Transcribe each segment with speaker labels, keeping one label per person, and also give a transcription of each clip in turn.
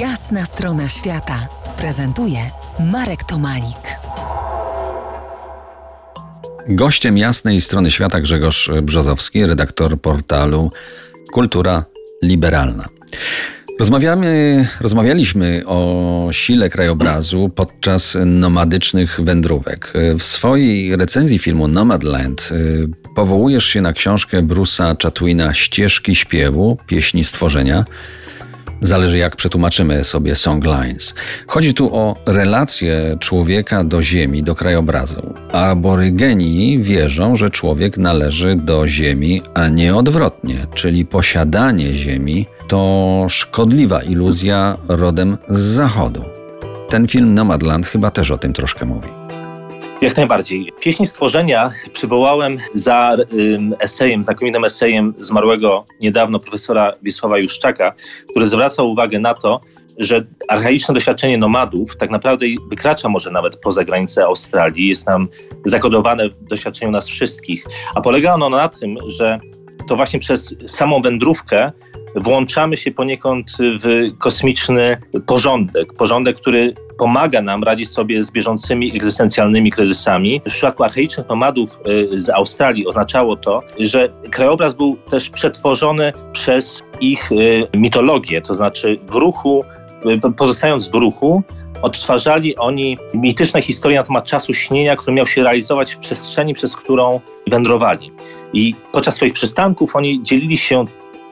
Speaker 1: Jasna strona świata prezentuje Marek Tomalik.
Speaker 2: Gościem jasnej strony świata Grzegorz Brzozowski, redaktor portalu Kultura Liberalna. Rozmawiamy, rozmawialiśmy o sile krajobrazu podczas nomadycznych wędrówek. W swojej recenzji filmu Nomadland y, powołujesz się na książkę Bruce'a Chatwina Ścieżki śpiewu, pieśni stworzenia. Zależy jak przetłumaczymy sobie songlines. Chodzi tu o relację człowieka do ziemi, do krajobrazu. Aborygeni wierzą, że człowiek należy do ziemi, a nie odwrotnie, czyli posiadanie ziemi to szkodliwa iluzja rodem z zachodu. Ten film Nomadland chyba też o tym troszkę mówi.
Speaker 3: Jak najbardziej. Pieśń stworzenia przywołałem za esejem, znakomitym esejem zmarłego niedawno profesora Wiesława Juszczaka, który zwracał uwagę na to, że archaiczne doświadczenie nomadów tak naprawdę wykracza może nawet poza granice Australii, jest nam zakodowane w doświadczeniu nas wszystkich, a polega ono na tym, że to właśnie przez samą wędrówkę włączamy się poniekąd w kosmiczny porządek, porządek, który pomaga nam radzić sobie z bieżącymi egzystencjalnymi kryzysami. W przypadku archaicznych nomadów y, z Australii oznaczało to, że krajobraz był też przetworzony przez ich y, mitologię, to znaczy w ruchu, y, pozostając w ruchu, odtwarzali oni mityczne historie na temat czasu śnienia, który miał się realizować w przestrzeni, przez którą wędrowali. I podczas swoich przystanków oni dzielili się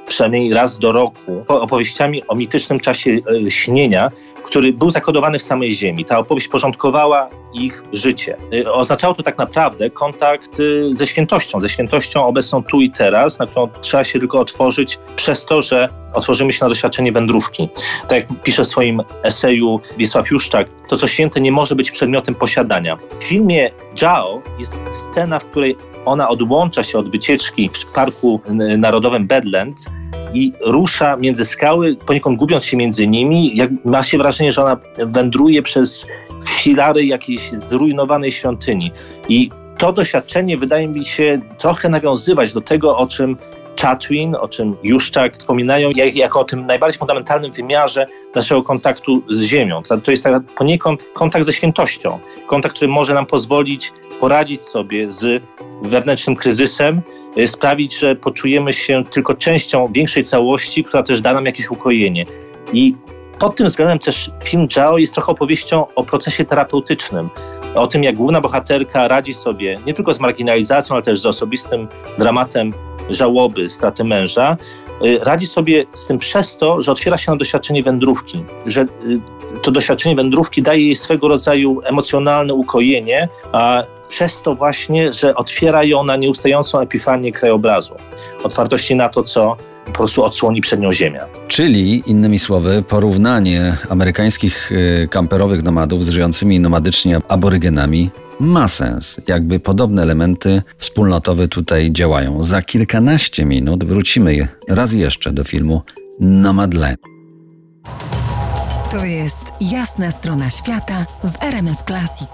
Speaker 3: przynajmniej raz do roku opowieściami o mitycznym czasie e, śnienia, który był zakodowany w samej ziemi. Ta opowieść porządkowała ich życie. E, oznaczało to tak naprawdę kontakt e, ze świętością, ze świętością obecną tu i teraz, na którą trzeba się tylko otworzyć przez to, że otworzymy się na doświadczenie wędrówki. Tak jak pisze w swoim eseju Wiesław Juszczak, to co święte nie może być przedmiotem posiadania. W filmie Jao jest scena, w której ona odłącza się od wycieczki w Parku Narodowym Badlands i rusza między skały, poniekąd gubiąc się między nimi. Jak ma się wrażenie, że ona wędruje przez filary jakiejś zrujnowanej świątyni. I to doświadczenie wydaje mi się trochę nawiązywać do tego, o czym Chatwin, o czym Juszczak wspominają, jak, jako o tym najbardziej fundamentalnym wymiarze naszego kontaktu z Ziemią. To jest tak poniekąd kontakt ze świętością. Kontakt, który może nam pozwolić poradzić sobie z wewnętrznym kryzysem, y, sprawić, że poczujemy się tylko częścią większej całości, która też da nam jakieś ukojenie. I pod tym względem też film Jao jest trochę opowieścią o procesie terapeutycznym, o tym, jak główna bohaterka radzi sobie nie tylko z marginalizacją, ale też z osobistym dramatem żałoby, straty męża, y, radzi sobie z tym przez to, że otwiera się na doświadczenie wędrówki, że y, to doświadczenie wędrówki daje jej swego rodzaju emocjonalne ukojenie, a przez to właśnie, że otwiera ją na nieustającą epifanię krajobrazu, otwartości na to, co po prostu odsłoni przed nią ziemia.
Speaker 2: Czyli, innymi słowy, porównanie amerykańskich y, kamperowych nomadów z żyjącymi nomadycznie aborygenami ma sens. Jakby podobne elementy wspólnotowe tutaj działają. Za kilkanaście minut wrócimy raz jeszcze do filmu Nomadland.
Speaker 1: To jest jasna strona świata w RMS Classic.